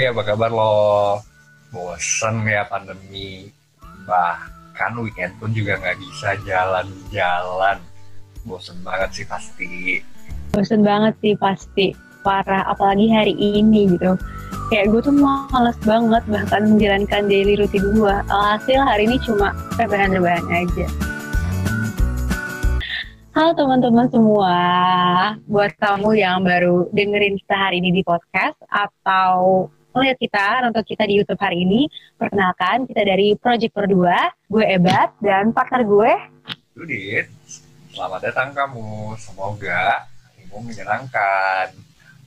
Hai, apa kabar lo? Bosen ya pandemi. Bahkan weekend pun juga nggak bisa jalan-jalan. Bosen banget sih pasti. Bosen banget sih pasti. Parah, apalagi hari ini gitu. Kayak gue tuh males banget bahkan menjalankan daily rutin gue. Alhasil hari ini cuma rebahan-rebahan aja. Halo teman-teman semua, buat kamu yang baru dengerin kita hari ini di podcast atau melihat kita, nonton kita di YouTube hari ini. Perkenalkan, kita dari Project Berdua, gue Ebat, dan partner gue. Judit, selamat datang kamu. Semoga harimu menyenangkan.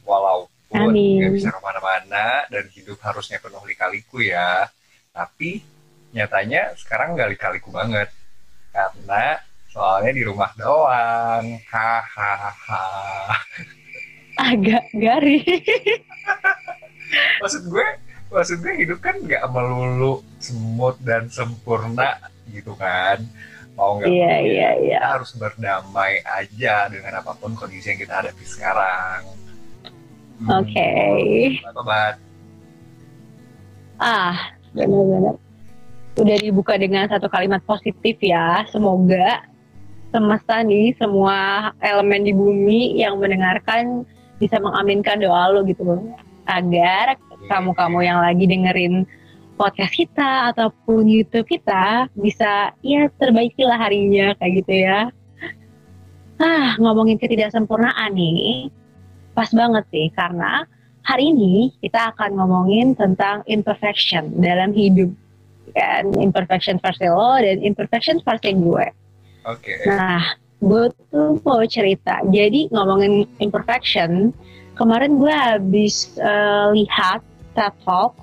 Walaupun Amin. nggak bisa ke mana-mana dan hidup harusnya penuh lika-liku ya. Tapi nyatanya sekarang nggak lika-liku banget. Karena soalnya di rumah doang. Hahaha. Agak garing. maksud gue maksud gue hidup kan nggak melulu smooth dan sempurna gitu kan mau nggak Iya, mau, kita harus berdamai aja dengan apa pun kondisi yang kita hadapi sekarang Hmm, Oke. apa bat Ah, benar-benar. Udah dibuka dengan satu kalimat positif ya. Semoga semesta nih, semua elemen di bumi yang mendengarkan bisa mengaminkan doa lo gitu loh. Agar kamu-kamu yang lagi dengerin podcast kita ataupun YouTube kita bisa ya terbaikilah harinya kayak gitu ya. Ah, ngomongin ketidaksempurnaan nih, pas banget sih karena hari ini kita akan ngomongin tentang imperfection dalam hidup kan imperfection versi lo dan imperfection versi gue. oke Nah, gue tuh mau cerita. Jadi ngomongin imperfection, kemarin gue habis eh, lihat TED Talk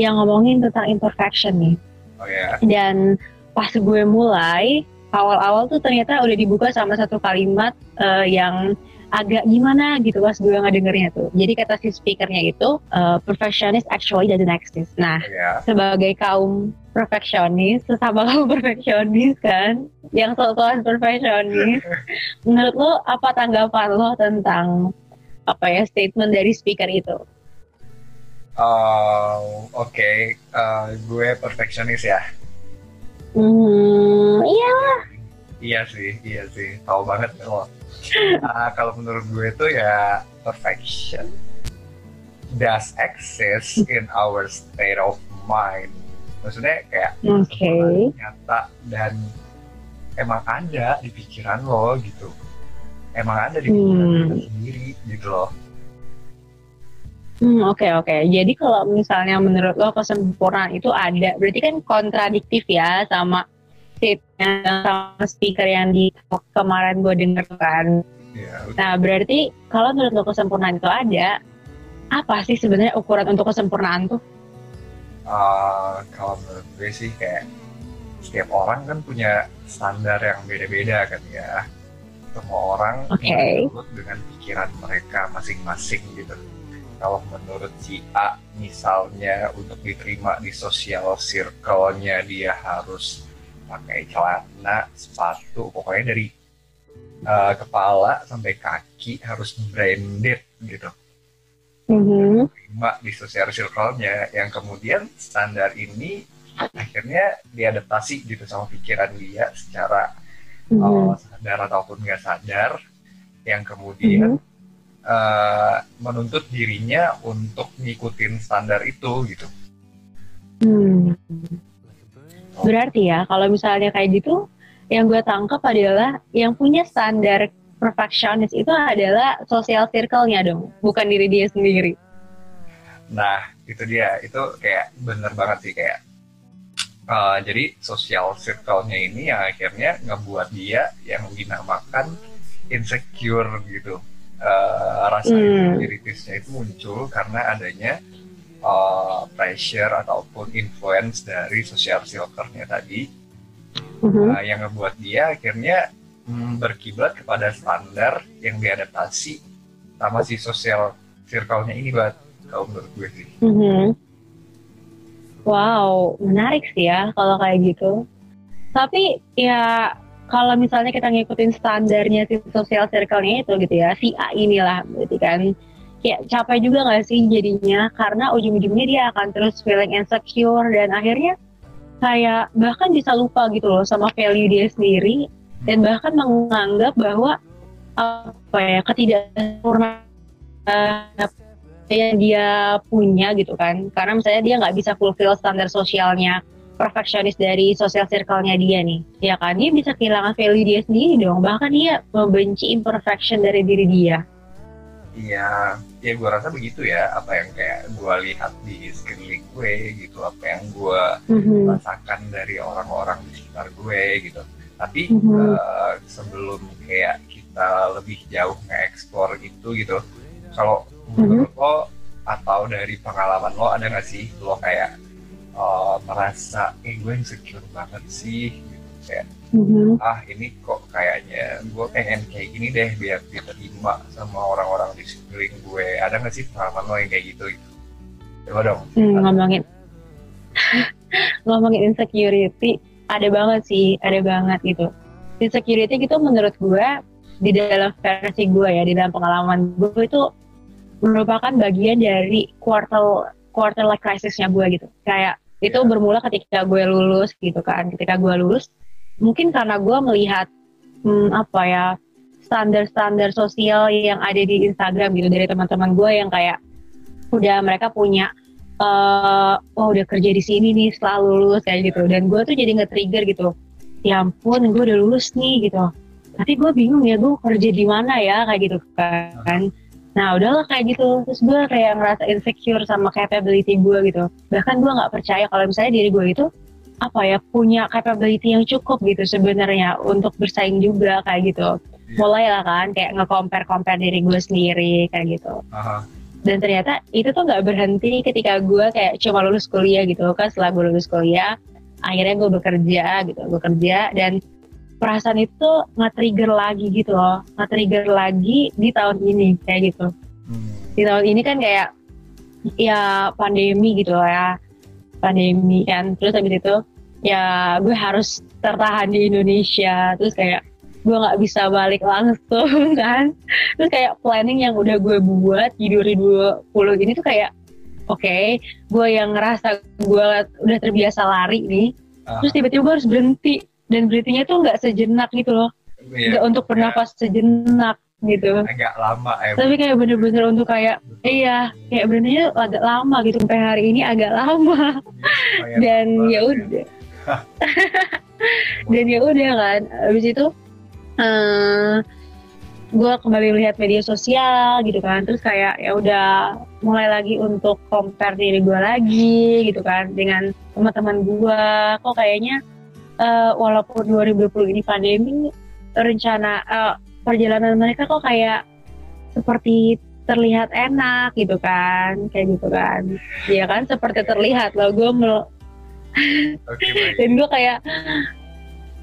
yang ngomongin tentang imperfection nih. oh ya Dan pas gue mulai, awal-awal tuh ternyata udah dibuka sama satu kalimat eh, yang agak gimana gitu pas gue ngedengernya tuh. Jadi kata si speakernya itu, eh, perfectionist actually doesn't exist. Nah, ya sebagai kaum perfeksionis, sesama kaum perfeksionis kan, yang sok-sokan perfeksionis, menurut lo apa tanggapan lo tentang apa ya statement dari speaker itu? Oh, oke Eh, gue perfeksionis ya Hmm, iya, Iya sih, iya sih, tahu banget lo. Ah, kalau menurut gue itu ya perfection does exist in our state of mind. Maksudnya kayak oke. nyata dan emang ada di pikiran lo gitu. Emang ada di Hmm. sendiri gitu loh. Hmm, oke oke. Jadi kalau misalnya menurut lo kesempurnaan itu ada, berarti kan kontradiktif ya sama statement sama speaker yang di kemarin gue denger kan. Iya, Nah, berarti kalau menurut lo kesempurnaan itu ada, apa sih sebenarnya ukuran untuk kesempurnaan tuh? Ah, kalau menurut gue sih kayak setiap orang kan punya standar yang beda-beda kan ya. Semua orang Oke. menurut dengan pikiran mereka masing-masing gitu. Kalau menurut si A misalnya untuk diterima di sosial circle-nya dia harus pakai celana, sepatu, pokoknya dari uh, kepala sampai kaki harus branded gitu Mhm. terima di sosial circle-nya yang kemudian standar ini akhirnya diadaptasi gitu sama pikiran dia secara Mhm. uh, sadar ataupun nggak sadar yang kemudian uh, menuntut dirinya untuk ngikutin standar itu gitu. Hmm. Berarti ya, kalau misalnya kayak gitu, yang gue tangkap adalah yang punya standar perfectionist itu adalah social circle-nya dong, bukan diri dia sendiri. Nah itu dia itu kayak bener banget sih kayak uh, jadi sosial circle-nya ini yang akhirnya ngebuat dia yang dinamakan insecure gitu. Uh, rasa Hmm. insecurities-nya itu muncul karena adanya uh, pressure ataupun influence dari social circle-nya tadi Mhm. uh, yang ngebuat dia akhirnya mm, berkiblat kepada standar yang diadaptasi sama si social circle-nya ini buat kalau menurut gue sih. Mhm. Wow, menarik sih ya kalau kayak gitu. Tapi ya kalau misalnya kita ngikutin standarnya si social circle-nya itu gitu ya, si A inilah berarti kan kayak capek juga gak sih jadinya karena ujung-ujungnya dia akan terus feeling insecure dan akhirnya kayak bahkan bisa lupa gitu loh sama value dia sendiri dan bahkan menganggap bahwa apa ya ketidaksempurnaan yang dia punya gitu kan karena misalnya dia nggak bisa fulfill standar sosialnya perfeksionis dari sosial circle-nya dia nih ya kan dia bisa kehilangan value dia sendiri dong bahkan dia membenci imperfection dari diri dia Iya, ya gue rasa begitu ya. Apa yang kayak gue lihat di sekeliling gue gitu, apa yang gue mm-hmm. rasakan dari orang-orang di sekitar gue gitu. Tapi mm-hmm. uh, sebelum kayak kita lebih jauh nge-explore itu gitu, kalau menurut mm-hmm. lo atau dari pengalaman lo ada nggak sih lo kayak uh, merasa, eh gue insecure banget sih, gitu. kayak mm-hmm. ah ini kok kayaknya gue pengen kayak gini deh biar diterima sama orang-orang di sekeliling gue ada nggak sih pengalaman lo yang kayak gitu gitu coba dong hmm, ngomongin ngomongin insecurity ada banget sih ada banget gitu insecurity gitu menurut gue di dalam versi gue ya di dalam pengalaman gue itu merupakan bagian dari quarter quarter life crisisnya gue gitu. Kayak itu yeah. bermula ketika gue lulus gitu kan. Ketika gue lulus mungkin karena gue melihat hmm, apa ya standar-standar sosial yang ada di Instagram gitu dari teman-teman gue yang kayak udah mereka punya uh, oh udah kerja di sini nih setelah lulus kayak gitu. Dan gue tuh jadi nge-trigger gitu ya ampun gue udah lulus nih gitu. Tapi gue bingung ya gue kerja di mana ya kayak gitu kan nah udahlah kayak gitu. Terus gue kayak ngerasa insecure sama capability gue gitu. Bahkan gue nggak percaya kalau misalnya diri gue itu apa ya punya capability yang cukup gitu sebenarnya untuk bersaing juga kayak gitu. Yeah. mulai lah kan kayak nge-compare compare diri gue sendiri kayak gitu. Uh-huh. dan ternyata itu tuh nggak berhenti ketika gue kayak cuma lulus kuliah gitu. Kan setelah gue lulus kuliah akhirnya gue bekerja gitu gue kerja dan perasaan itu nge-trigger lagi gitu loh. Nge-trigger lagi di tahun ini kayak gitu. Hmm. di tahun ini kan kayak ya pandemi gitu loh ya. Pandemi kan terus habis itu ya gue harus tertahan di Indonesia. Terus kayak gue nggak bisa balik langsung kan. Terus kayak planning yang udah gue buat di 2020 ini tuh kayak oke okay, gue yang ngerasa gue udah terbiasa lari nih. Terus tiba-tiba gue harus berhenti dan berhentinya tuh nggak sejenak gitu loh. Iya, nggak untuk bernafas sejenak gitu. Agak lama ya tapi kayak bener-bener untuk kayak iya kayak benernya agak lama gitu. Sampai hari ini agak lama. Ya, dan ya udah. Dan ya udah kan. Habis itu uh, eh, gue kembali lihat media sosial gitu kan. Terus kayak ya udah mulai lagi untuk compare diri gue lagi gitu kan dengan teman-teman gue kok kayaknya uh, walaupun 2020 ini pandemi rencana uh, perjalanan mereka kok kayak seperti terlihat enak gitu kan kayak gitu kan. Ya kan seperti terlihat loh gue okay, dan gue kayak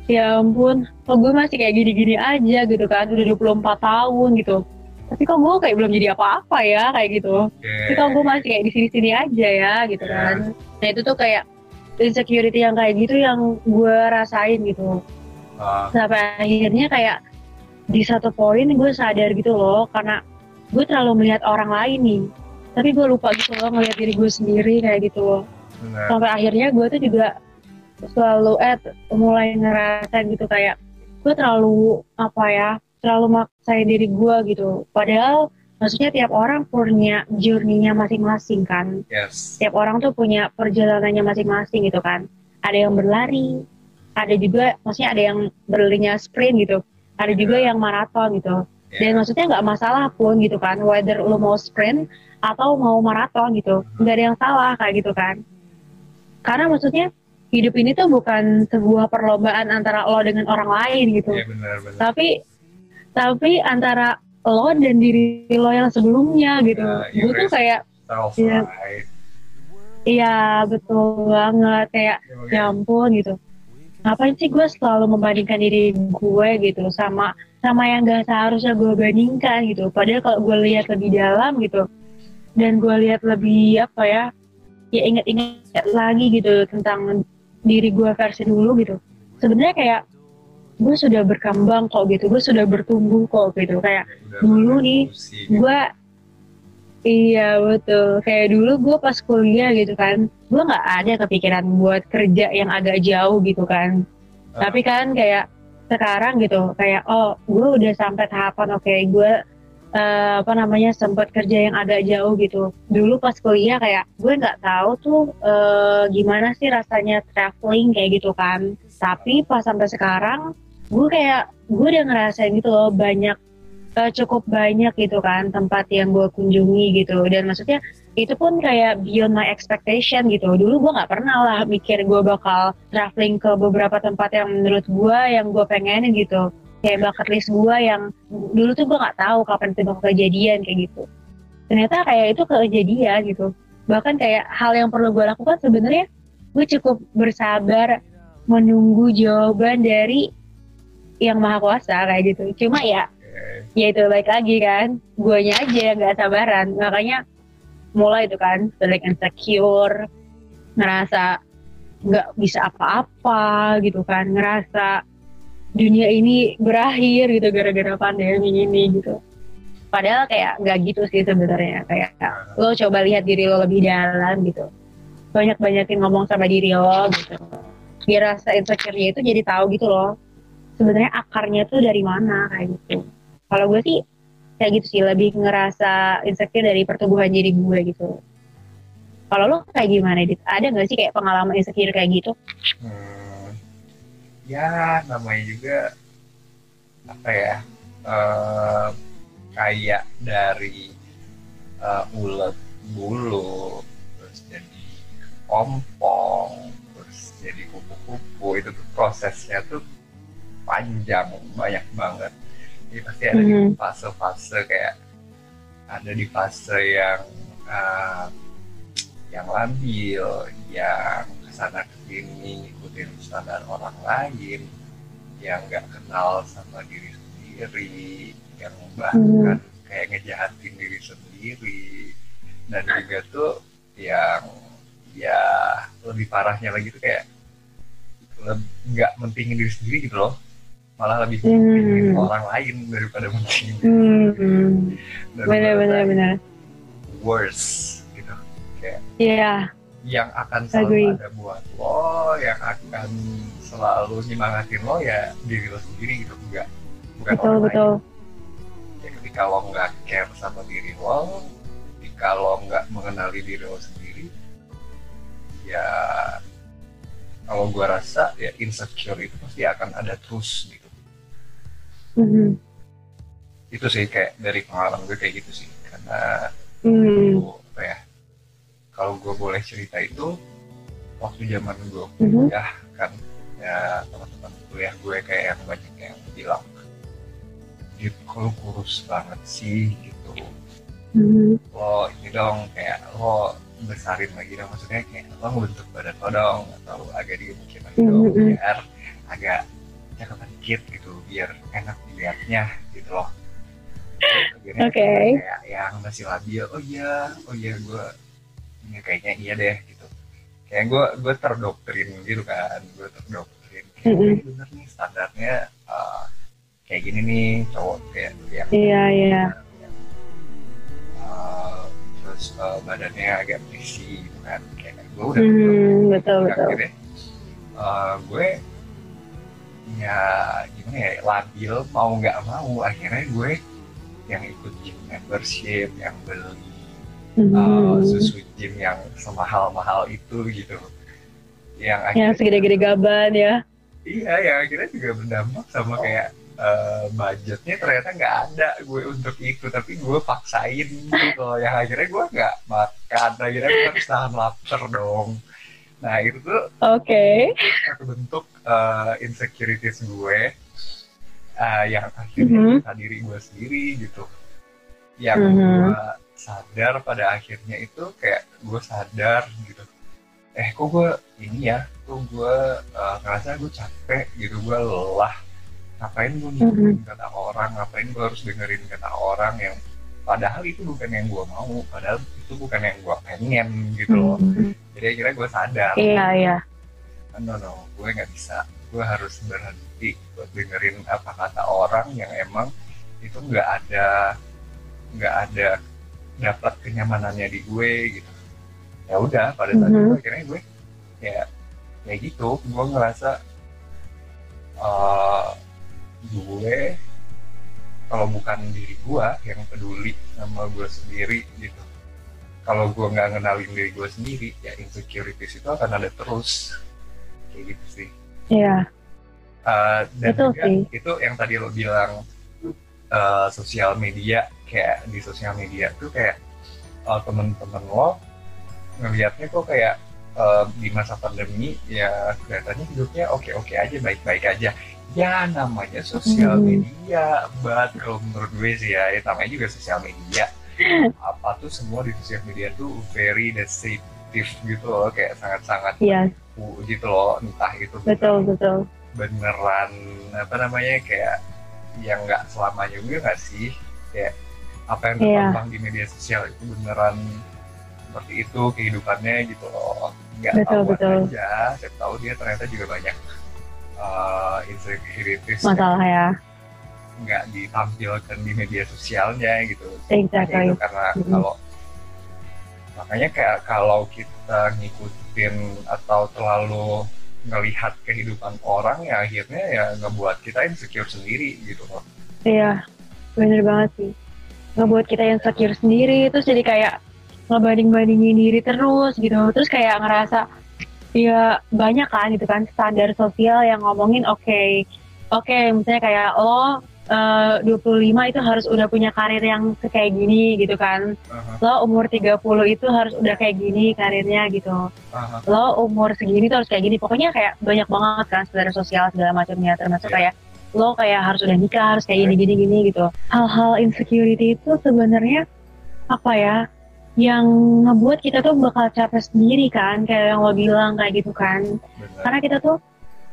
ya ampun kok gue masih kayak gini-gini aja gitu kan udah 24 tahun gitu. Tapi kok gue kayak belum jadi apa-apa ya kayak gitu. Okay. tapi kok gue masih kayak di sini-sini aja ya gitu yeah. kan. Nah itu tuh kayak insecurity yang kayak gitu yang gue rasain gitu uh. sampai akhirnya kayak di satu poin gue sadar gitu loh karena gue terlalu melihat orang lain nih tapi gue lupa gitu loh melihat diri gue sendiri kayak gitu loh Benar. sampai akhirnya gue tuh juga selalu eh mulai ngerasa gitu kayak gue terlalu apa ya terlalu maksain diri gue gitu padahal maksudnya tiap orang punya journey-nya masing-masing kan yes. tiap orang tuh punya perjalanannya masing-masing gitu kan ada yang berlari ada juga maksudnya ada yang berlarinya sprint gitu ada juga yeah. yang maraton gitu yeah. dan maksudnya nggak masalah pun gitu kan whether lo mau sprint atau mau maraton gitu nggak ada yang salah kayak gitu kan karena maksudnya hidup ini tuh bukan sebuah perlombaan antara lo dengan orang lain gitu. Iya benar benar. Tapi tapi antara lo dan diri lo yang sebelumnya gitu. Uh, gue tuh kayak Iya, iya betul banget kayak ya, ya ampun gitu. Ngapain sih gue selalu membandingkan diri gue gitu sama sama yang gak seharusnya gue bandingkan gitu. Padahal kalau gue lihat lebih dalam gitu dan gue lihat lebih apa ya ya inget-inget lagi gitu tentang diri gue versi dulu gitu sebenarnya kayak gue sudah berkembang kok gitu gue sudah bertumbuh kok gitu kayak dulu nih gue Iya betul. Kayak dulu gue pas kuliah gitu kan, gue nggak ada kepikiran buat kerja yang agak jauh gitu kan. Uh. Tapi kan kayak sekarang gitu, kayak oh gue udah sampai tahapan oke okay, gue uh, apa namanya sempat kerja yang agak jauh gitu. Dulu pas kuliah kayak gue nggak tahu tuh uh, gimana sih rasanya traveling kayak gitu kan. Tapi pas sampai sekarang gue kayak gue udah ngerasain gitu loh banyak uh, cukup banyak gitu kan tempat yang gue kunjungi gitu. Dan maksudnya itu pun kayak beyond my expectation gitu. Dulu gue nggak pernah lah mikir gue bakal traveling ke beberapa tempat yang menurut gue yang gue pengenin gitu. Kayak bucket list gue yang dulu tuh gue nggak tahu kapan itu bakal kejadian kayak gitu. Ternyata kayak itu kejadian gitu. Bahkan kayak hal yang perlu gue lakukan sebenarnya gue cukup bersabar menunggu jawaban dari yang maha kuasa kayak gitu. Cuma ya ya itu baik lagi kan. Guanya aja yang nggak sabaran. Makanya mulai itu kan feeling insecure ngerasa nggak bisa apa-apa gitu kan. Ngerasa dunia ini berakhir gitu gara-gara pandemi ini gitu. Padahal kayak nggak gitu sih sebenarnya. Kayak lo coba lihat diri lo lebih dalam gitu. Banyak-banyakin ngomong sama diri lo gitu. Biar rasa insecure-nya itu jadi tahu gitu loh sebenarnya akarnya tuh dari mana kayak gitu. Kalau gue sih kayak gitu sih lebih ngerasa insecure dari pertumbuhan diri gue gitu. Kalau lo kayak gimana Dit? ada nggak sih kayak pengalaman insecure kayak gitu? Hmm, ya namanya juga apa ya uh, kayak dari uh, ulet bulu terus jadi ompong terus jadi kupu-kupu itu tuh prosesnya tuh panjang banyak banget jadi pasti ada mm -hmm. di fase-fase kayak ada di fase yang uh, yang labil, yang ke sana ke sini ngikutin standar orang lain, yang nggak kenal sama diri sendiri, yang bahkan mm. kayak ngejahatin diri sendiri, dan juga tuh yang ya lebih parahnya lagi tuh kayak nggak mentingin diri sendiri gitu loh malah lebih hmm. orang lain daripada mungkin hmm. benar benar benar worse gitu kayak yeah. yang akan selalu Agree. ada buat lo yang akan selalu nyemangatin lo ya diri lo sendiri gitu enggak bukan betul, orang betul. lain ya ketika lo nggak care sama diri lo ketika lo nggak mengenali diri lo sendiri ya kalau gue rasa ya insecure itu pasti akan ada terus gitu mm-hmm. itu sih kayak dari pengalaman gue kayak gitu sih karena mm. apa ya kalau gue boleh cerita itu waktu zaman gue mm-hmm. kuliah mm-hmm. kan ya teman-teman kuliah gue kayak yang banyak yang bilang gitu kalau kurus banget sih gitu mm-hmm. lo ini dong kayak lo besarin lagi dong maksudnya kayak lo ngebentuk badan lo dong atau agak digemukin lagi dong mm-hmm. biar agak cakep dikit gitu biar enak dilihatnya gitu loh Oke. Okay. Kayak yang masih labil, oh iya, oh iya gue, ini kayaknya iya deh gitu. Kayak gue gue terdoktrin gitu kan, gue terdoktrin. Kayak mm -hmm. bener nih standarnya uh, kayak gini nih cowok kayak yang iya iya. Uh, terus uh, badannya agak berisi gitu kan, kayak gue udah mm, betul betul. Uh, gue ya gimana ya labil mau nggak mau akhirnya gue yang ikut gym membership yang beli uh, susu gym yang semahal-mahal itu gitu. Yang akhirnya yang segede-gede gaban ya? Iya yang akhirnya juga berdampak sama kayak uh, budgetnya ternyata nggak ada gue untuk itu tapi gue paksain gitu. Yang akhirnya gue nggak makan akhirnya gue harus tahan lapar dong. Nah itu tuh oke. okay. bentuk uh, insecurities gue uh, yang akhirnya mm -hmm. diri gue sendiri gitu. Yang mm -hmm. gue sadar pada akhirnya itu kayak gue sadar gitu. Eh kok gue ini ya, kok gue uh, ngerasa gue capek gitu, gue lelah. Ngapain gue ngikutin mm -hmm. kata orang, ngapain gue harus dengerin kata orang yang padahal itu bukan yang gue mau, padahal itu bukan yang gue pengen gitu loh. Mm -hmm jadi akhirnya gue sadar iya iya no no gue nggak bisa. Gue harus berhenti buat dengerin apa kata orang yang emang itu nggak ada nggak ada dapat kenyamanannya di gue gitu. Ya udah pada saat Mhm. itu akhirnya gue ya kayak gitu. Gue ngerasa eh, gue kalau bukan diri gue yang peduli sama gue sendiri gitu. Kalau gue nggak ngenalin diri gue sendiri ya insecurities itu akan ada terus kayak gitu sih. Iya, Uh, dan Betul juga sih. itu yang tadi lo bilang uh, sosial media kayak di sosial media tuh kayak uh, temen-temen lo ngelihatnya kok kayak uh, di masa pandemi ya kelihatannya hidupnya oke-oke aja baik-baik aja. Ya namanya sosial Hmm. media but kalau menurut gue sih ya, ya namanya juga sosial media. Apa tuh semua di sosial media tuh very deceptive gitu loh kayak sangat-sangat iya, uh, gitu loh entah itu betul, betul. beneran apa namanya kayak yang nggak selamanya gue nggak sih kayak apa yang Iya. terpampang di media sosial itu beneran seperti itu kehidupannya gitu loh nggak tahu betul. aja saya tahu dia ternyata juga banyak uh, insecurities Masalah ya, nggak ditampilkan di media sosialnya gitu exactly. itu karena Mhm. kalau makanya kayak kalau kita ngikutin atau terlalu ngelihat kehidupan orang ya akhirnya ya ngebuat kita insecure sendiri gitu loh. Iya, bener banget sih. Ngebuat kita yang insecure sendiri, terus jadi kayak ngebanding-bandingin diri terus gitu. Terus kayak ngerasa, ya banyak kan gitu kan standar sosial yang ngomongin oke, oke misalnya kayak lo eh, 25 itu harus udah punya karir yang kayak gini gitu kan. Aha, Lo umur 30 itu harus udah kayak gini karirnya gitu. aha, lo umur segini tuh harus kayak gini pokoknya kayak banyak banget kan standar sosial segala macamnya termasuk Iya. kayak lo kayak harus udah nikah harus kayak gini gini gini gitu hal-hal insecurity itu sebenarnya apa ya yang ngebuat kita tuh bakal capek sendiri kan kayak yang lo bilang kayak gitu kan benar. karena kita tuh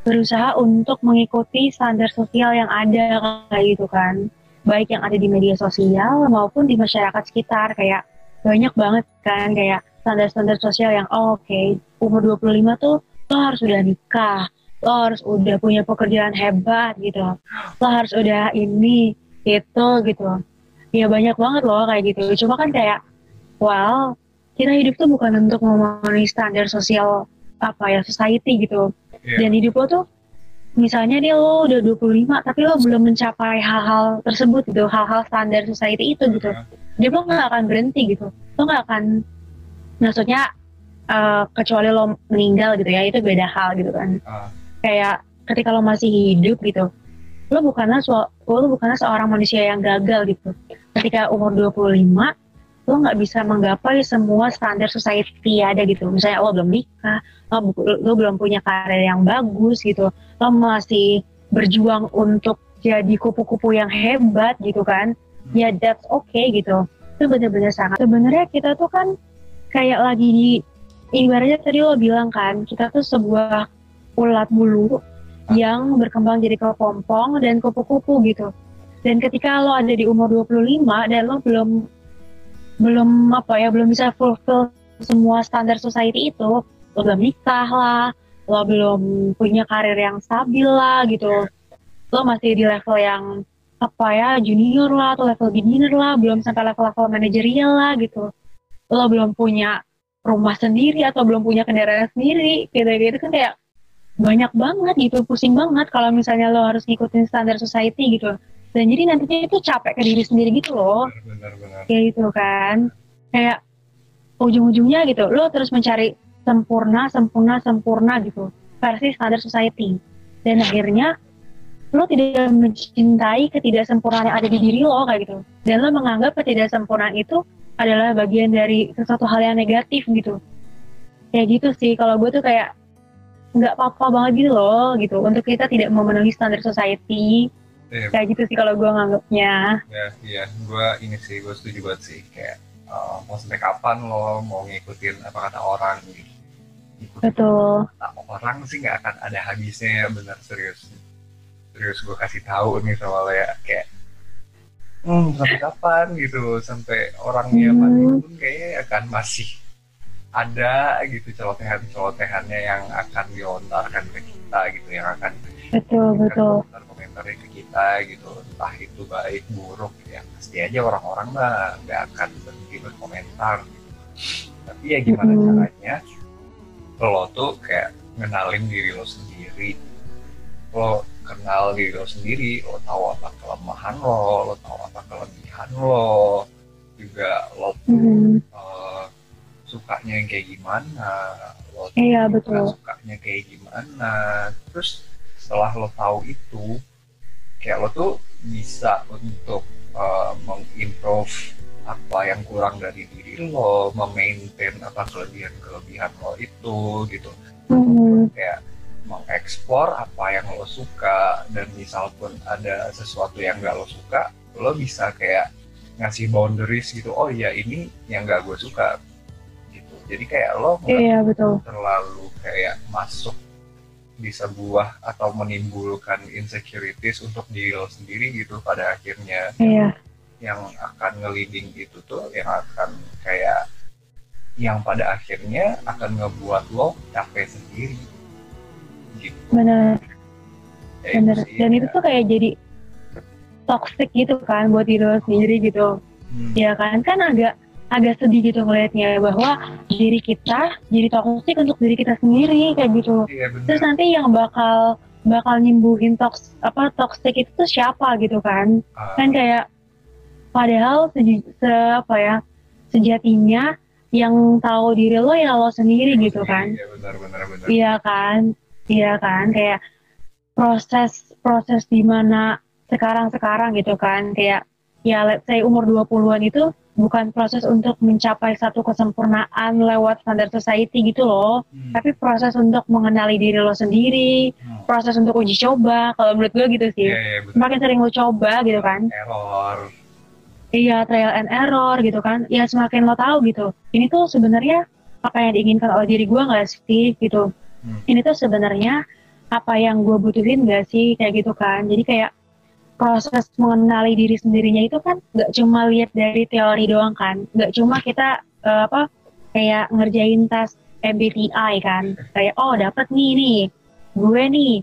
berusaha untuk mengikuti standar sosial yang ada kayak gitu kan. Baik yang ada di media sosial maupun di masyarakat sekitar kayak banyak banget kan kayak standar-standar sosial yang oh, oke umur 25 tuh lo harus udah nikah lo harus udah punya pekerjaan hebat gitu lo harus udah ini itu gitu. Ya banyak banget loh kayak gitu. Cuma kan kayak well kita hidup tuh bukan untuk memenuhi standar sosial apa ya society gitu Iya. dan hidup lo tuh misalnya dia lo udah 25 tapi lo belum mencapai hal-hal tersebut gitu hal-hal standar society itu gitu. Aha, dia lo nggak akan berhenti gitu. Lo nggak akan maksudnya eh, kecuali lo meninggal gitu ya itu beda hal gitu kan. Ah, kayak ketika lo masih hidup gitu lo bukanlah lo bukanlah seorang manusia yang gagal gitu. Ketika umur 25 lo nggak bisa menggapai semua standar society ada gitu. Misalnya lo belum nikah lo, bu- lo belum punya karir yang bagus gitu. Lo masih berjuang untuk jadi kupu-kupu yang hebat gitu kan. Ya that's okay gitu. Itu benar-benar sangat sebenarnya kita tuh kan kayak lagi di ibaratnya tadi lo bilang kan kita tuh sebuah ulat bulu yang berkembang jadi kepompong dan kupu-kupu gitu. Dan ketika lo ada di umur 25 dan lo belum belum apa ya belum bisa fulfill semua standar society itu, lo belum nikah lah, lo belum punya karir yang stabil lah gitu. Lo masih di level yang apa ya junior lah atau level beginner lah, belum sampai level-level manajerial lah gitu. Lo belum punya rumah sendiri atau belum punya kendaraan sendiri gitu-gitu kan kayak banyak banget gitu pusing banget kalau misalnya lo harus ngikutin standar society gitu dan jadi nantinya itu capek ke diri sendiri gitu loh benar, benar, benar. kayak gitu kan kayak ujung-ujungnya gitu lo terus mencari sempurna sempurna sempurna gitu. Versi standar society. Dan akhirnya lo tidak mencintai ketidaksempurnaan yang ada di diri lo kayak gitu. Dan lo menganggap ketidaksempurnaan itu adalah bagian dari sesuatu hal yang negatif gitu. Kayak gitu sih. Kalau gue tuh kayak nggak apa-apa banget gitu loh gitu. Untuk kita tidak memenuhi standar society. Iya, kayak gitu sih kalau gue nganggapnya. Ya, iya, gue ini sih, gue setuju banget sih. Kayak uh, mau sampai kapan lo mau ngikutin apa kata orang gitu. Betul orang sih nggak akan ada habisnya benar serius serius gue kasih tahu nih sama lo ya kayak hmm sampai kapan gitu sampai orangnya Hmm. mati pun kayaknya akan masih ada gitu celotehan-celotehannya yang akan dilontarkan ke kita gitu yang akan betul betul komentar-komentarnya ke kita gitu entah itu baik buruk ya pasti aja orang-orang mah nggak akan berhenti berkomentar gitu. tapi ya gimana Mm-mm. caranya lo tuh kayak ngenalin diri lo sendiri lo kenal diri lo sendiri lo tahu apa kelemahan lo lo tahu apa kelebihan lo juga lo tuh Mhm. eh, sukanya yang kayak gimana lo tuh Iya, betul. sukanya kayak gimana terus setelah lo tahu itu kayak lo tuh bisa untuk eh, mengimprove apa yang kurang dari diri lo, memaintain apa kelebihan-kelebihan lo itu gitu. Mhm. kayak mengeksplor apa yang lo suka dan misal pun ada sesuatu yang gak lo suka lo bisa kayak ngasih boundaries gitu oh ya ini yang gak gue suka. Gitu. Jadi kayak lo nggak Iya, betul. terlalu kayak masuk di sebuah atau menimbulkan insecurities untuk diri lo sendiri gitu pada akhirnya. Iya, yang akan ngeliding itu tuh yang akan kayak yang pada akhirnya akan ngebuat lo capek sendiri. Gitu. Benar. Ya, bener sih, dan ya. itu tuh kayak jadi toxic gitu kan buat diri lo sendiri gitu. Hmm, ya kan? Kan agak agak sedih gitu ngelihatnya bahwa diri kita jadi toxic untuk diri kita sendiri kayak gitu. Iya bener terus nanti yang bakal bakal nyembuhin toks apa toxic itu tuh siapa gitu kan? Ah, kan kayak padahal seju- se apa ya sejatinya yang tahu diri lo ya lo sendiri gitu kan. iya benar benar benar. Iya kan, iya kan, kayak proses proses di mana sekarang-sekarang gitu kan, kayak ya let's say umur 20-an itu bukan proses untuk mencapai satu kesempurnaan lewat standar society gitu loh, Hmm, tapi proses untuk mengenali diri lo sendiri, hmm. proses untuk uji coba, kalau menurut gue gitu sih. iya iya benar. Semakin sering lo coba gitu kan, error iya trial and error gitu kan, ya semakin lo tahu gitu. Ini tuh sebenarnya apa yang diinginkan oleh diri gue nggak sih gitu. Hmm, ini tuh sebenarnya apa yang gue butuhin gak sih kayak gitu kan. Jadi kayak proses mengenali diri sendirinya itu kan gak cuma lihat dari teori doang kan. Gak cuma kita eh, apa kayak ngerjain tes MBTI kan. Kayak oh dapat nih nih gue nih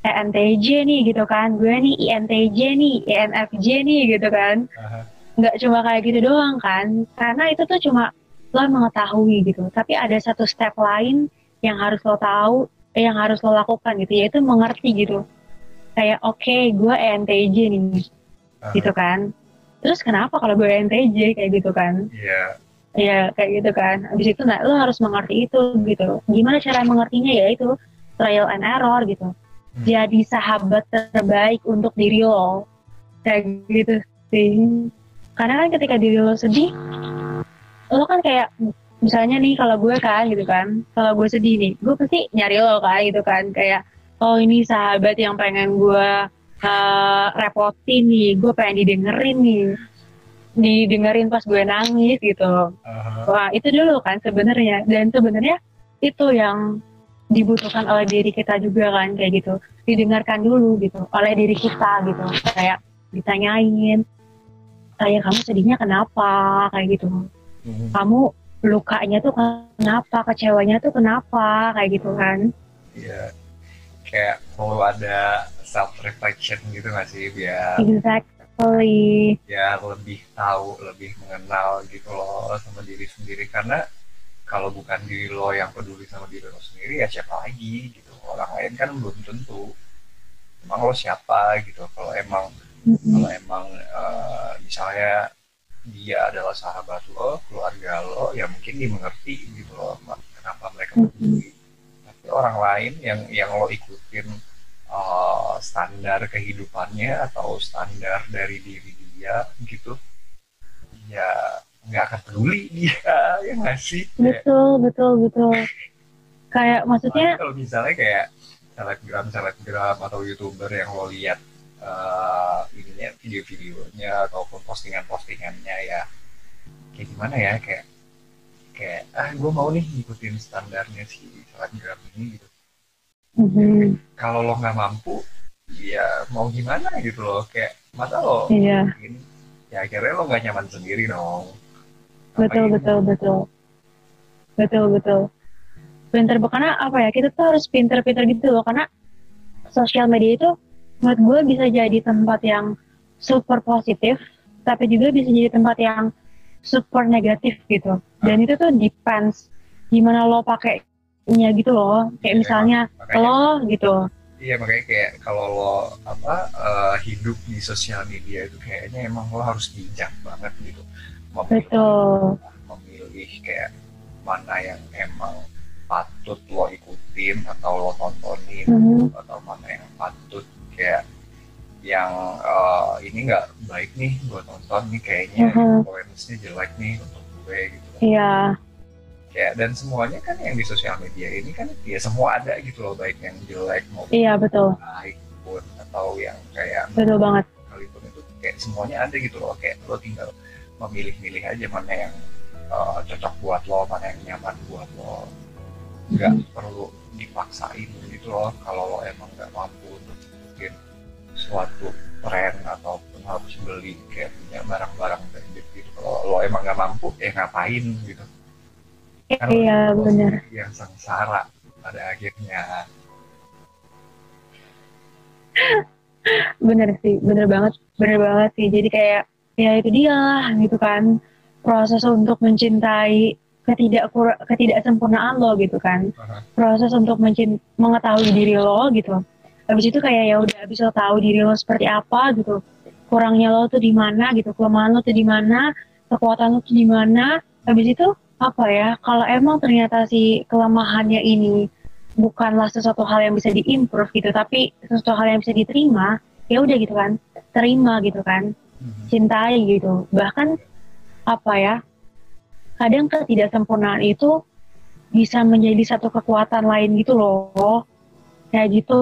ENTJ nih gitu kan. Gue nih INTJ nih INFJ nih gitu kan. Aha. Nggak cuma kayak gitu doang kan. Karena itu tuh cuma lo mengetahui gitu. Tapi ada satu step lain yang harus lo tahu eh, yang harus lo lakukan gitu yaitu mengerti gitu. Kayak oke gue ENTJ nih Aha. gitu kan. Terus kenapa kalau gue ENTJ kayak gitu kan. Iya. Ya kayak gitu kan. Habis itu nah lo harus mengerti itu gitu. Gimana cara mengertinya? Ya itu trial and error gitu. Hmm. jadi sahabat terbaik untuk diri lo. Kayak gitu sih karena kan ketika diri lo sedih lo kan kayak misalnya nih kalau gue kan gitu kan kalau gue sedih nih gue pasti nyari lo kan gitu kan kayak oh ini sahabat yang pengen gue eh, repotin nih gue pengen didengerin nih didengerin pas gue nangis gitu aha. Wah itu dulu kan sebenarnya dan sebenarnya itu yang dibutuhkan oleh diri kita juga kan kayak gitu didengarkan dulu gitu oleh diri kita gitu kayak ditanyain kayak kamu sedihnya kenapa kayak gitu. Hmm, kamu lukanya tuh kenapa kecewanya tuh kenapa kayak gitu kan. Iya. Kayak perlu ada self reflection gitu nggak sih biar exactly. ya lebih tahu lebih mengenal gitu loh sama diri sendiri. Karena kalau bukan diri lo yang peduli sama diri lo sendiri ya siapa lagi gitu. Orang lain kan belum tentu. Emang lo siapa gitu. Kalau emang Mm-mm. kalau emang eh, misalnya dia adalah sahabat lo keluarga lo ya mungkin dimengerti gitu loh kenapa mereka peduli. Tapi orang lain yang yang lo ikutin eh, standar kehidupannya atau standar dari diri dia gitu ya nggak akan peduli dia ya nggak sih? Betul betul betul. Kayak maksudnya kalau misalnya kayak selebgram selebgram atau youtuber yang lo lihat eh ininya video-videonya ataupun postingan-postingannya ya. Kayak gimana ya kayak kayak ah gue mau nih ngikutin standarnya si selebgram ini gitu. Mhm, kalau lo nggak mampu ya mau gimana gitu loh kayak masa lo iya. mungkin ya akhirnya lo nggak nyaman sendiri dong. Betul betul betul. Betul betul. Pinter karena apa ya kita tuh harus pinter-pinter gitu loh karena sosial media itu menurut gue bisa jadi tempat yang super positif tapi juga bisa jadi tempat yang super negatif gitu. Dan itu tuh depends gimana lo pakainya gitu loh. Kayak Iya, misalnya makanya lo gitu. Iya makanya kayak kalau lo apa eh, hidup di sosial media itu kayaknya emang lo harus bijak banget gitu. Memilih betul. memilih kayak mana yang emang patut lo ikutin atau lo tontonin Mhm. atau mana yang patut kayak yang eh, ini nggak baik nih gue tonton nih kayaknya Mhm. influence-nya jelek nih untuk gue gitu. Iya. Kayak dan semuanya kan yang di sosial media ini kan ya semua ada gitu loh baik yang jelek maupun iya betul. baik pun atau yang kayak betul banget. sekalipun itu kayak semuanya ada gitu loh. Kayak lo tinggal memilih-milih aja mana yang uh, cocok buat lo mana yang nyaman buat lo. Nggak perlu dipaksain gitu loh kalau lo emang nggak mampu bikin suatu tren ataupun harus beli kayak punya barang-barang branded gitu. Kalau lo emang nggak mampu ya ngapain gitu? Kan iya lo bener sendiri yang sengsara pada akhirnya. Bener sih bener banget bener banget sih. Jadi kayak ya itu dia gitu kan. Proses untuk mencintai ketidak ketidaksempurnaan lo gitu kan. Proses untuk mencin mengetahui diri lo gitu habis itu kayak ya udah habis lo tahu diri lo seperti apa gitu. Kurangnya lo tuh di mana gitu. Kelemahan lo tuh di mana kekuatan lo tuh di mana. Habis itu apa ya kalau emang ternyata si kelemahannya ini bukanlah sesuatu hal yang bisa diimprove gitu tapi sesuatu hal yang bisa diterima ya udah gitu kan terima gitu kan Mhm. cintai gitu. Bahkan apa ya kadang ketidaksempurnaan itu bisa menjadi satu kekuatan lain gitu loh kayak gitu.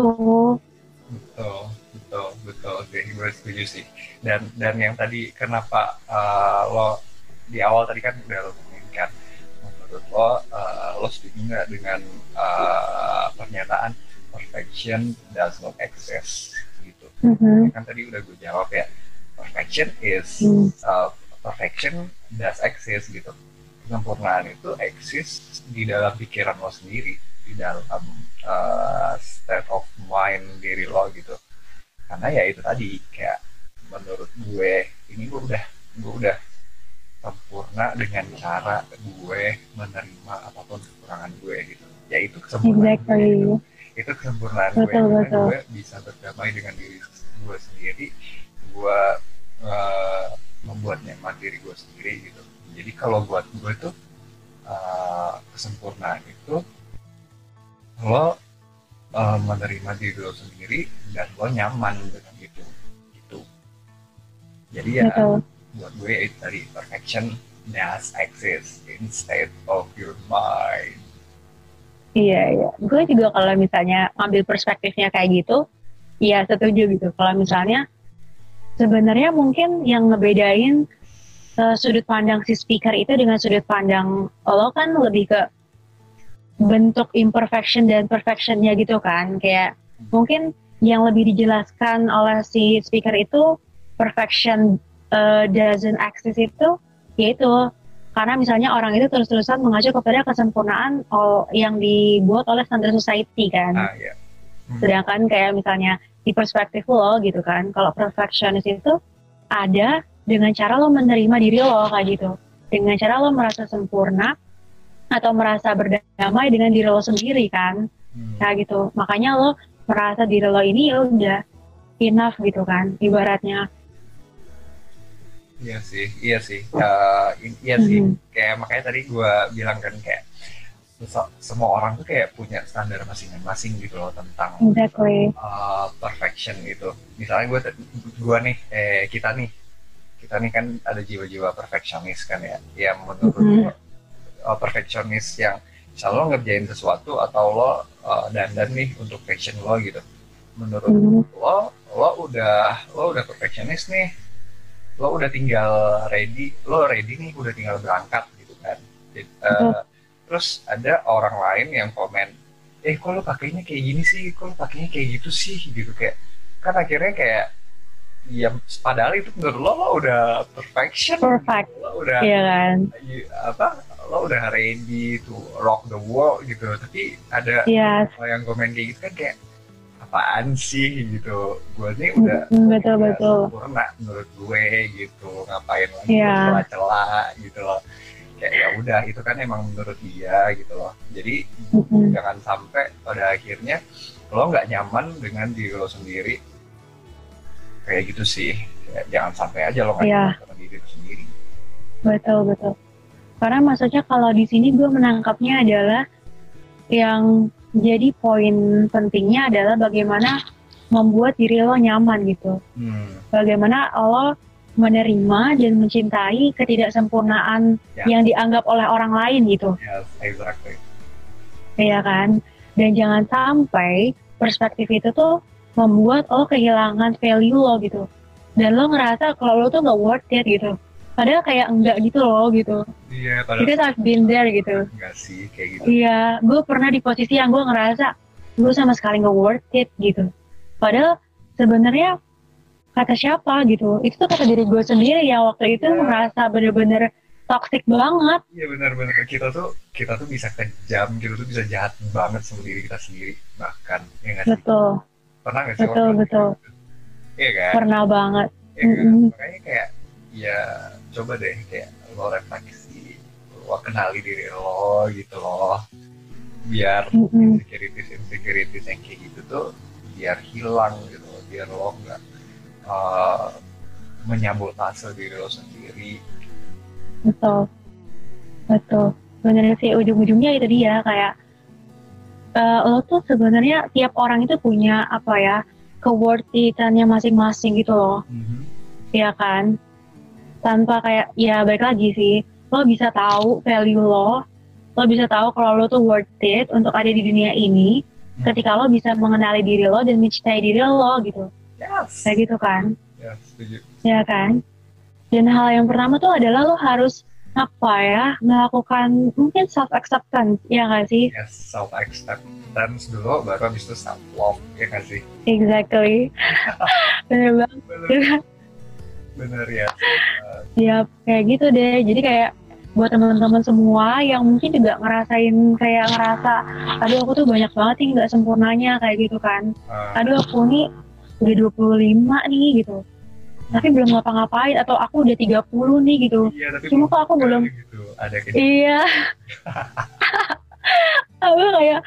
Betul betul betul. Oke gue setuju sih. Dan dan yang tadi kenapa uh, lo di awal tadi kan udah lo kan menurut lo uh, lo setuju nggak dengan uh, pernyataan perfection does not exist gitu? Mhm. kan tadi udah gue jawab ya perfection is Hmm. uh, perfection does exist gitu. Kesempurnaan itu exist di dalam pikiran lo sendiri di dalam uh, state of mind diri lo gitu. Karena ya itu tadi kayak menurut gue ini gue udah gue udah sempurna dengan cara gue menerima apa pun kekurangan gue gitu. Ya itu kesempurnaan gue exactly. gitu. Itu kesempurnaan gue. Betul, karena betul. gue bisa berdamai dengan diri gue sendiri gue eh, membuat nyaman diri gue sendiri gitu. Jadi kalau buat gue tuh eh, kesempurnaan itu lo eh, menerima diri lo sendiri dan lo nyaman dengan itu gitu. Jadi ya betul. buat gue itu tadi perfection does exist instead of your mind. Iya iya. Gue juga kalau misalnya ambil perspektifnya kayak gitu iya setuju gitu. Kalau misalnya sebenarnya mungkin yang ngebedain eh, sudut pandang si speaker itu dengan sudut pandang lo kan lebih ke bentuk imperfection dan perfectionnya gitu kan. Kayak mungkin yang lebih dijelaskan oleh si speaker itu perfection uh, doesn't exist itu yaitu karena misalnya orang itu terus-terusan mengacu kepada kesempurnaan yang dibuat oleh standar society kan. Ah ya Hmm. sedangkan kayak misalnya di perspektif lo gitu kan kalau perfectionist itu ada dengan cara lo menerima diri lo kayak gitu. Dengan cara lo merasa sempurna atau merasa berdamai dengan diri lo sendiri kan Hmm. kayak gitu makanya lo merasa diri lo ini ya udah enough gitu kan ibaratnya Iya sih, iya sih, i- iya sih. Mhm. Kayak makanya tadi gue bilang kan kayak se- semua orang tuh kayak punya standar masing-masing gitu loh tentang exactly eh, perfection itu. Misalnya gue, gue nih, eh kita nih, kita nih kan ada jiwa-jiwa perfeksionis kan ya, yang menurut Mhm. lo eh, perfeksionis yang misal lo ngerjain sesuatu atau lo eh, dandan nih untuk fashion lo gitu. Menurut Mhm. lo lo udah lo udah perfectionist nih lo udah tinggal ready lo ready nih udah tinggal berangkat gitu kan Jadi, eh, Betul. terus ada orang lain yang komen eh kok lo pakainya kayak gini sih kok lo pakainya kayak gitu sih gitu kayak kan akhirnya kayak ya padahal itu menurut lo lo udah perfection Perfect. lo udah iya kan apa lo udah ready to rock the world gitu tapi ada yes kalau yang komen kayak gitu kan kayak apaan sih gitu gue nih udah betul, betul. sempurna menurut gue gitu ngapain lagi Iya. celah-celah gitu loh kayak ya udah itu kan emang menurut dia gitu loh jadi Mm-mm. jangan sampai pada akhirnya lo nggak nyaman dengan diri lo sendiri kayak gitu sih Ya, jangan sampai aja lo nggak Iya. nyaman sama diri lo sendiri Betul, betul. Karena maksudnya kalau di sini gue menangkapnya adalah yang jadi poin pentingnya adalah bagaimana membuat diri lo nyaman gitu. hmm, Bagaimana lo menerima dan mencintai ketidaksempurnaan Ya. yang dianggap oleh orang lain gitu. yes exactly Iya kan? Dan jangan sampai perspektif itu tuh membuat lo kehilangan value lo gitu. Dan lo ngerasa kalau lo tuh gak worth it gitu. Padahal kayak enggak gitu loh gitu. iya padahal Because I've been there gitu. enggak sih kayak gitu Iya, gue pernah di posisi yang gue ngerasa gue sama sekali nggak worth it gitu. Padahal sebenarnya kata siapa gitu, itu tuh kata diri gue sendiri yang waktu itu Iya. merasa bener-bener toxic banget. Iya benar-benar kita tuh kita tuh bisa kejam, kita tuh bisa jahat banget sama diri kita sendiri bahkan ya nggak sih? Betul, Pernah nggak sih? betul, betul. gitu? Iya kan? pernah banget. Kan? Mm-mm. Makanya kayak ya coba deh kayak lo refleksi, lo kenali diri lo gitu loh, biar insecurities insecurities yang kayak gitu tuh biar hilang gitu loh, biar lo nggak uh, menyabotase diri lo sendiri. Betul, betul. Sebenarnya sih ujung-ujungnya itu dia kayak eh, lo tuh sebenarnya tiap orang itu punya apa ya keworthitannya masing-masing gitu loh. Mhm. ya kan tanpa kayak ya baik lagi sih. Lo bisa tahu value lo lo bisa tahu kalau lo tuh worth it untuk ada di dunia ini Hmm. ketika lo bisa mengenali diri lo dan mencintai diri lo gitu. Yes. kayak gitu kan? Ya setuju. ya kan? Dan hal yang pertama tuh adalah lo harus apa ya melakukan mungkin self acceptance ya nggak sih? Yes, self acceptance dulu baru habis itu self love ya nggak sih? Exactly. Bener banget. Bener, bener ya Ya kayak gitu deh. Jadi kayak buat teman-teman semua yang mungkin juga ngerasain kayak ngerasa, aduh aku tuh banyak banget nih nggak sempurnanya kayak gitu kan. Uh, Aduh aku nih udah 25 nih gitu. Tapi belum ngapa-ngapain atau aku udah 30 nih gitu. iya tapi Cuma kok aku belum gitu ada kayak Iya. aku kayak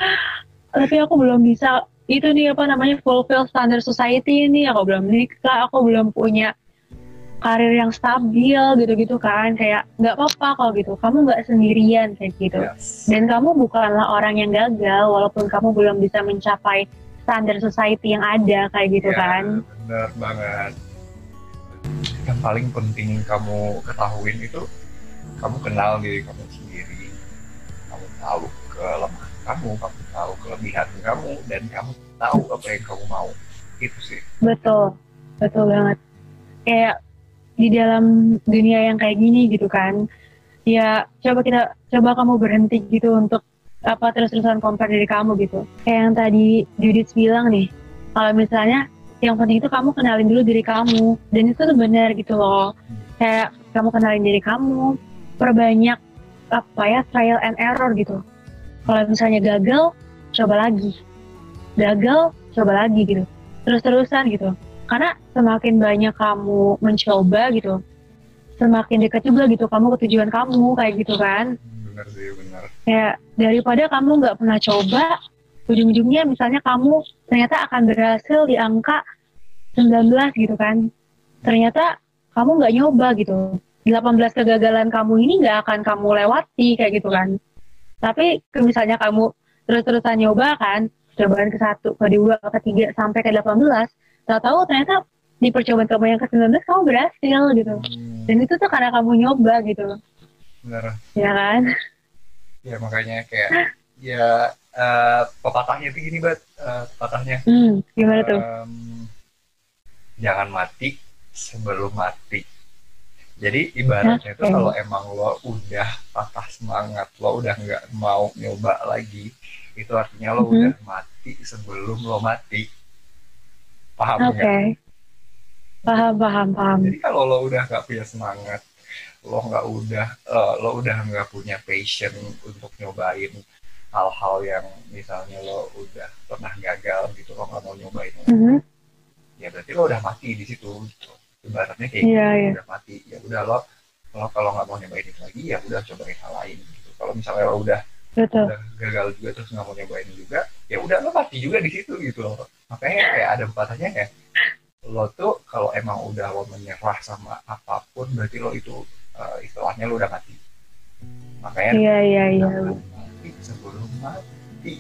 tapi aku belum bisa itu nih apa namanya fulfill standard society ini aku belum nikah aku belum punya karir yang stabil gitu-gitu kan. Kayak nggak apa-apa kalau gitu. Kamu nggak sendirian kayak gitu. Yes. dan kamu bukanlah orang yang gagal walaupun kamu belum bisa mencapai standar society yang ada kayak gitu Ya, kan. bener banget. Yang paling penting kamu ketahuin itu kamu kenal diri kamu sendiri. Kamu tahu kelemahan kamu kamu tahu kelebihan kamu dan kamu tahu apa yang kamu mau. Itu sih. Betul, betul banget. Kayak di dalam dunia yang kayak gini gitu kan, ya coba kita, coba kamu berhenti gitu untuk apa terus-terusan compare diri kamu gitu. Kayak yang tadi Judith bilang nih, kalau misalnya yang penting itu kamu kenalin dulu diri kamu, dan itu tuh benar gitu loh. Kayak kamu kenalin diri kamu, perbanyak apa ya trial and error gitu. Kalau misalnya gagal, coba lagi. Gagal, coba lagi gitu terus-terusan gitu. Karena semakin banyak kamu mencoba gitu, semakin dekat juga gitu kamu ke tujuan kamu kayak gitu kan. bener sih bener Kayak daripada kamu nggak pernah coba, ujung-ujungnya misalnya kamu ternyata akan berhasil di angka 19 gitu kan. Ternyata kamu nggak nyoba gitu. 18 kegagalan kamu ini nggak akan kamu lewati kayak gitu kan. Tapi ke- misalnya kamu terus-terusan nyoba kan, percobaan ke satu, kedua, ketiga, sampai ke 18, tahu-tahu ternyata di percobaan kamu yang ke 19 kamu berhasil gitu. Hmm, Dan itu tuh karena kamu nyoba gitu, bener ya kan? ya makanya kayak ya eh, pepatahnya itu gini bat eh, pepatahnya Hmm, gimana tuh? em, jangan mati sebelum mati jadi ibaratnya itu Oke. kalau emang lo udah patah semangat lo udah nggak mau nyoba lagi itu artinya lo Mhm. udah mati sebelum lo mati paham Oke. nggak Paham, paham, paham. jadi kalau lo udah nggak punya semangat lo nggak udah eh, lo udah nggak punya passion untuk nyobain hal-hal yang misalnya lo udah pernah gagal gitu lo nggak mau nyobain Mhm. ya berarti lo udah mati di situ gitu. ibaratnya kayak Iya, gitu, iya. udah mati ya udah lo lo kalau nggak mau nyobain itu lagi ya udah cobain hal lain gitu kalau misalnya lo udah betul udah gagal juga terus nggak mau nyobain juga ya udah lo mati juga di situ gitu loh makanya kayak ada pepatahnya ya lo tuh kalau emang udah lo menyerah sama apa pun berarti lo itu eh, istilahnya lo udah mati. Makanya iya iya iya. mati sebelum mati.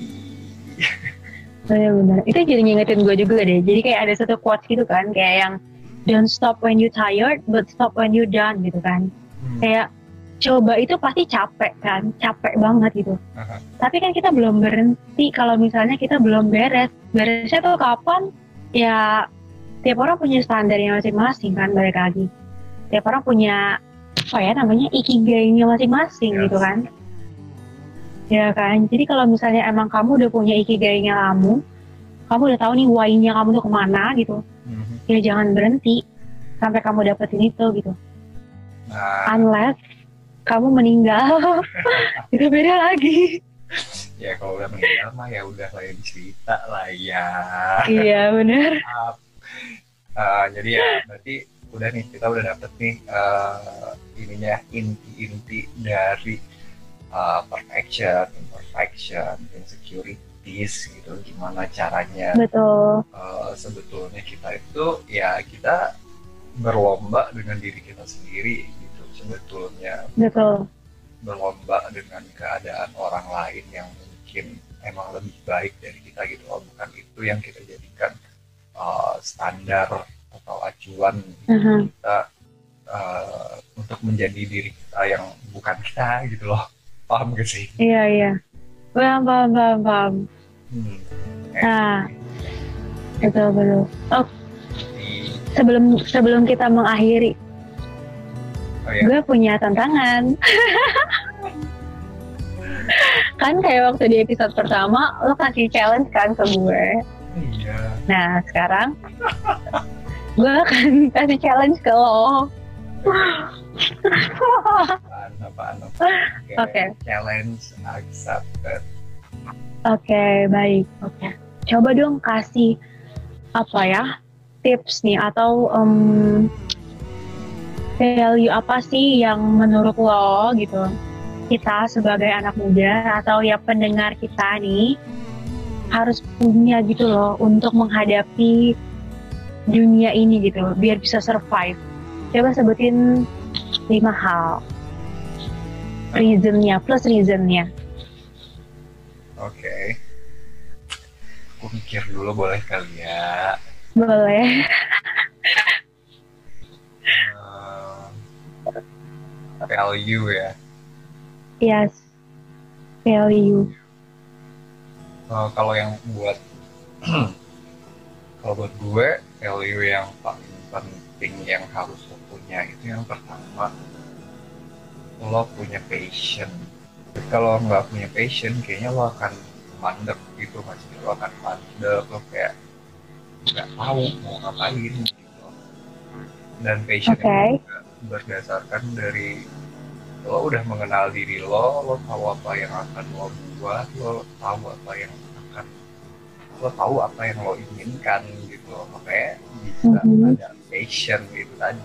Benar-benar itu jadi ngingetin gue juga deh. Jadi kayak ada satu quotes gitu kan kayak yang don't stop when you tired but stop when you done gitu kan. Hmm, kayak coba itu pasti capek kan capek banget gitu. Aha. tapi kan kita belum berhenti kalau misalnya kita belum beres. Beresnya tuh kapan? Ya tiap orang punya standarnya masing-masing kan balik lagi. Tiap orang punya apa ya namanya ikigai-nya masing-masing Yes. gitu kan. Ya kan jadi kalau misalnya emang kamu udah punya ikigai-nya kamu kamu udah tahu nih why-nya kamu tuh ke mana gitu Mhm. ya jangan berhenti sampai kamu dapetin itu gitu. Nah. Unless kamu meninggal. Itu beda lagi. Ya kalau udah meninggal mah ya udah lain cerita lah ya. Iya bener. Maaf. Eh, jadi ya berarti udah nih kita udah dapet nih eh, ininya inti-inti dari eh, perfection, imperfection, insecurities gitu. Gimana caranya betul. eh, sebetulnya kita itu ya kita berlomba dengan diri kita sendiri sebetulnya betul berlomba dengan keadaan orang lain yang mungkin emang lebih baik dari kita gitu loh bukan itu yang kita jadikan uh, standar atau acuan Mhm. kita uh, untuk menjadi diri kita yang bukan kita gitu loh paham gak sih? Iya iya. Paham paham paham paham. Hmm. Nah, betul betul. Oh sebelum sebelum kita mengakhiri, oh ya, gue punya tantangan. kan kayak waktu di episode pertama lo kasih challenge kan ke gue. iya. Nah sekarang gue akan kasih challenge ke lo. Apaan, apaan, apaan. Oke. Challenge accepted. Oke, baik. Oke. Coba dong kasih apa ya tips nih atau em, value apa sih yang menurut lo gitu kita sebagai anak muda atau ya pendengar kita nih harus punya gitu loh untuk menghadapi dunia ini gitu biar bisa survive. Coba sebutin lima hal reasonnya plus reasonnya. Oke. Aku mikir dulu boleh kali ya. Boleh. value ya. Yes. Value. Eh, kalau yang buat kalau buat gue value yang paling penting yang harus lo punya itu yang pertama lo punya passion. Kalau nggak punya passion, kayaknya lo akan mandek gitu masih lo akan mandek lo kayak nggak tahu mau ngapain gitu. Dan passion itu juga berdasarkan dari lo udah mengenal diri lo, lo tahu apa yang akan lo buat, lo tahu apa yang akan lo tahu apa yang lo inginkan gitu loh. makanya bisa Mhm. ada passion itu tadi.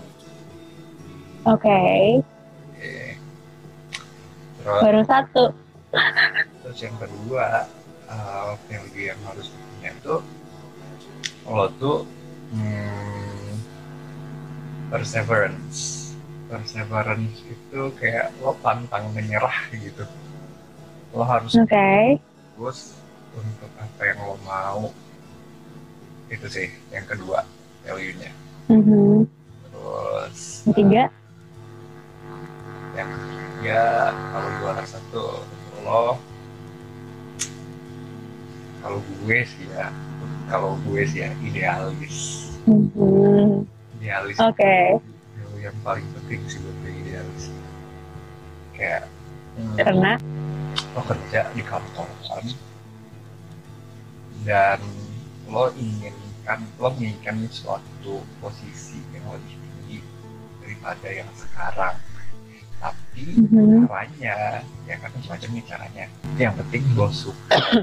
Oke. Oke. Terus Baru satu. Terus yang kedua, uh, value yang harus punya itu lo tuh hmm, perseverance. Perseverance itu kayak lo pantang menyerah gitu. Lo harus Oke. terus untuk apa yang lo mau. Itu sih yang kedua value-nya. Mhm. Terus Yang Ketiga. yang ketiga kalau juara satu lo kalau gue sih ya kalau gue sih ya idealis Mhm. idealis Oke. itu yang paling penting sih buat gue idealis kayak hmm, Karena. lo kerja di kantor kan dan lo inginkan lo menginginkan suatu posisi yang lebih tinggi daripada yang sekarang tapi Mhm. caranya ya kan macam nih caranya yang penting bos suka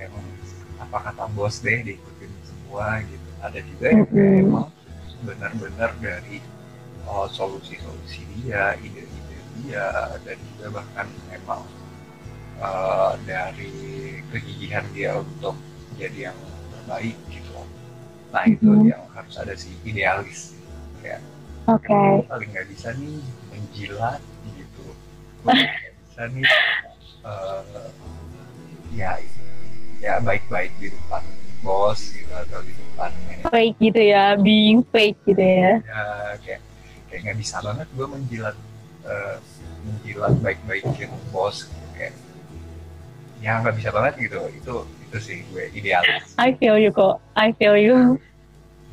yang apa kata bos deh diikutin semua gitu ada juga yang kayak Mhm. emang benar-benar dari oh, solusi-solusi dia ide-ide dia dan juga bahkan emang eh, dari kegigihan dia untuk jadi yang terbaik gitu nah itu Mhm. yang harus ada si idealis kayak Oke. Gue paling nggak bisa nih menjilat gitu nggak bisa nih eh, ya ya baik-baik di depan bos gitu atau di depan manajer Fake gitu ya, being fake gitu ya. ya kayak kayak nggak bisa banget gue menjilat eh, menjilat baik-baikin bos kayak ya nggak bisa banget gitu. Itu itu sih gue idealis I feel you kok, I feel you.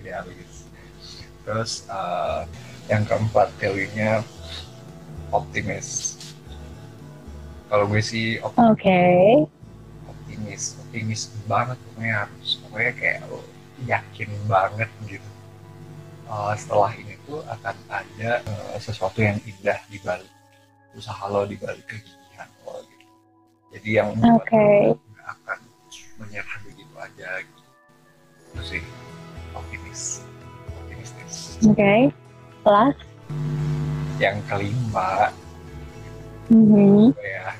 idealis terus eh, yang keempat value-nya optimis. Kalau gue sih op- Oke. optimis. Optimis banget pokoknya. Harus pokoknya kayak yakin banget gitu Eh, setelah ini tuh akan ada eh, sesuatu yang indah di balik usaha lo di balik kegigihan lo gitu jadi yang membuat Oke. lo nggak akan menyerah begitu aja gitu itu sih optimis optimistis Oke. Plus. yang kelima Mhm. gue ya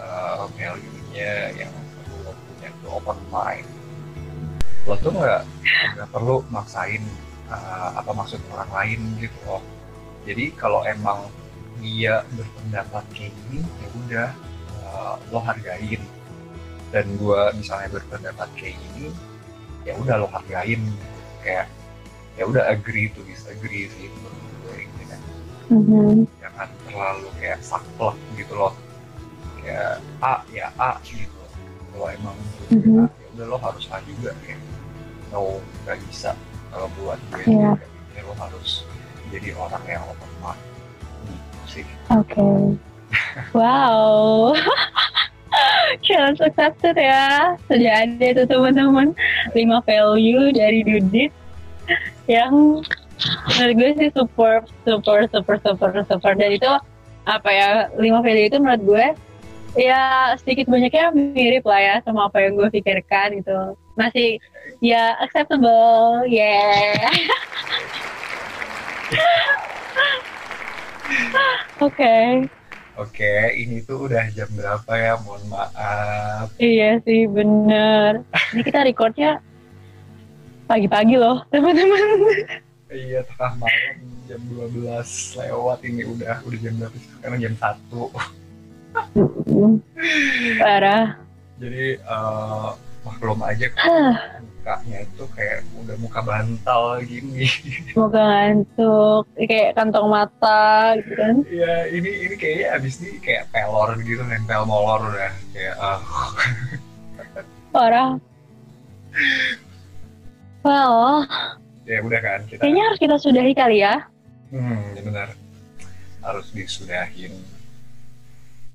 eh, value-nya yang perlu punya tuh open mind lo tuh nggak nggak perlu maksain eh, apa maksud orang lain gitu loh. Jadi kalau emang dia berpendapat kayak gini ya udah eh, lo hargain. Dan gue misalnya berpendapat kayak gini ya udah lo hargain. Kayak ya udah agree to disagree sih menurut gue gitu kan. Mhm. jangan terlalu kayak saklek gitu loh. Kayak A ya A gitu. Kalau emang Mhm. A, ya udah lo harus A juga kayak no nggak bisa kalau buat gue Iya. ya lo harus jadi orang yang open mind sih Oke. Wow. Challenge accepted ya. Sudah ada itu teman-teman. 5 value dari Dudit yang menurut gue sih super, super, super, super, super. Dan itu apa ya, 5 value itu menurut gue ya sedikit banyaknya mirip lah ya sama apa yang gue pikirkan gitu. Masih ya acceptable, yeah. Oke. oke ini tuh udah jam berapa ya mohon maaf Iya sih bener. Ini kita recordnya pagi-pagi loh teman-teman. iya tengah malam jam 12 lewat ini udah udah jam berapa sih? sekarang jam 1 Parah. jadi eh, maklum aja mukanya itu kayak udah muka bantal gini Semoga ngantuk. Kayak kantong mata gitu kan. Iya, ini ini kayaknya abis ini kayak pelor gitu, nempel molor udah kayak ah Parah. Well, ya udah kan kita. kayaknya harus kita sudahi kali ya. Hmm, ya benar. Harus disudahin.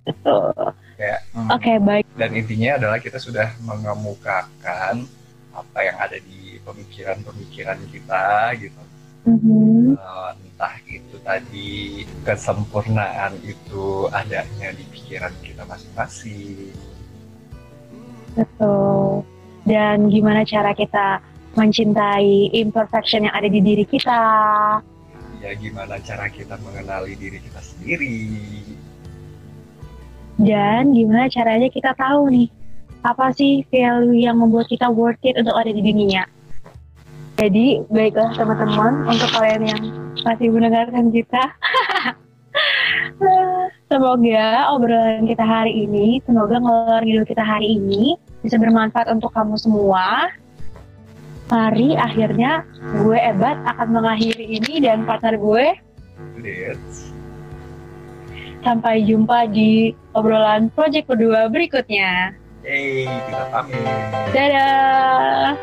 Betul. Kayak. hmm, Oke, baik. Dan intinya adalah kita sudah mengemukakan apa yang ada di pemikiran-pemikiran kita gitu. Mhm. Eh, entah itu tadi kesempurnaan itu adanya di pikiran kita masing-masing. Betul. Dan gimana cara kita mencintai imperfection yang ada di diri kita. Ya gimana cara kita mengenali diri kita sendiri. Dan gimana caranya kita tahu nih, apa sih value yang membuat kita worth it untuk ada di dunia. Jadi, baiklah teman-teman, untuk kalian yang masih mendengarkan kita, semoga obrolan kita hari ini, semoga ngelor ngidul kita hari ini bisa bermanfaat untuk kamu semua. Mari akhirnya gue Ebat akan mengakhiri ini dan partner gue That's Sampai jumpa di obrolan project kedua berikutnya. Yeay, kita pamit. Dadah!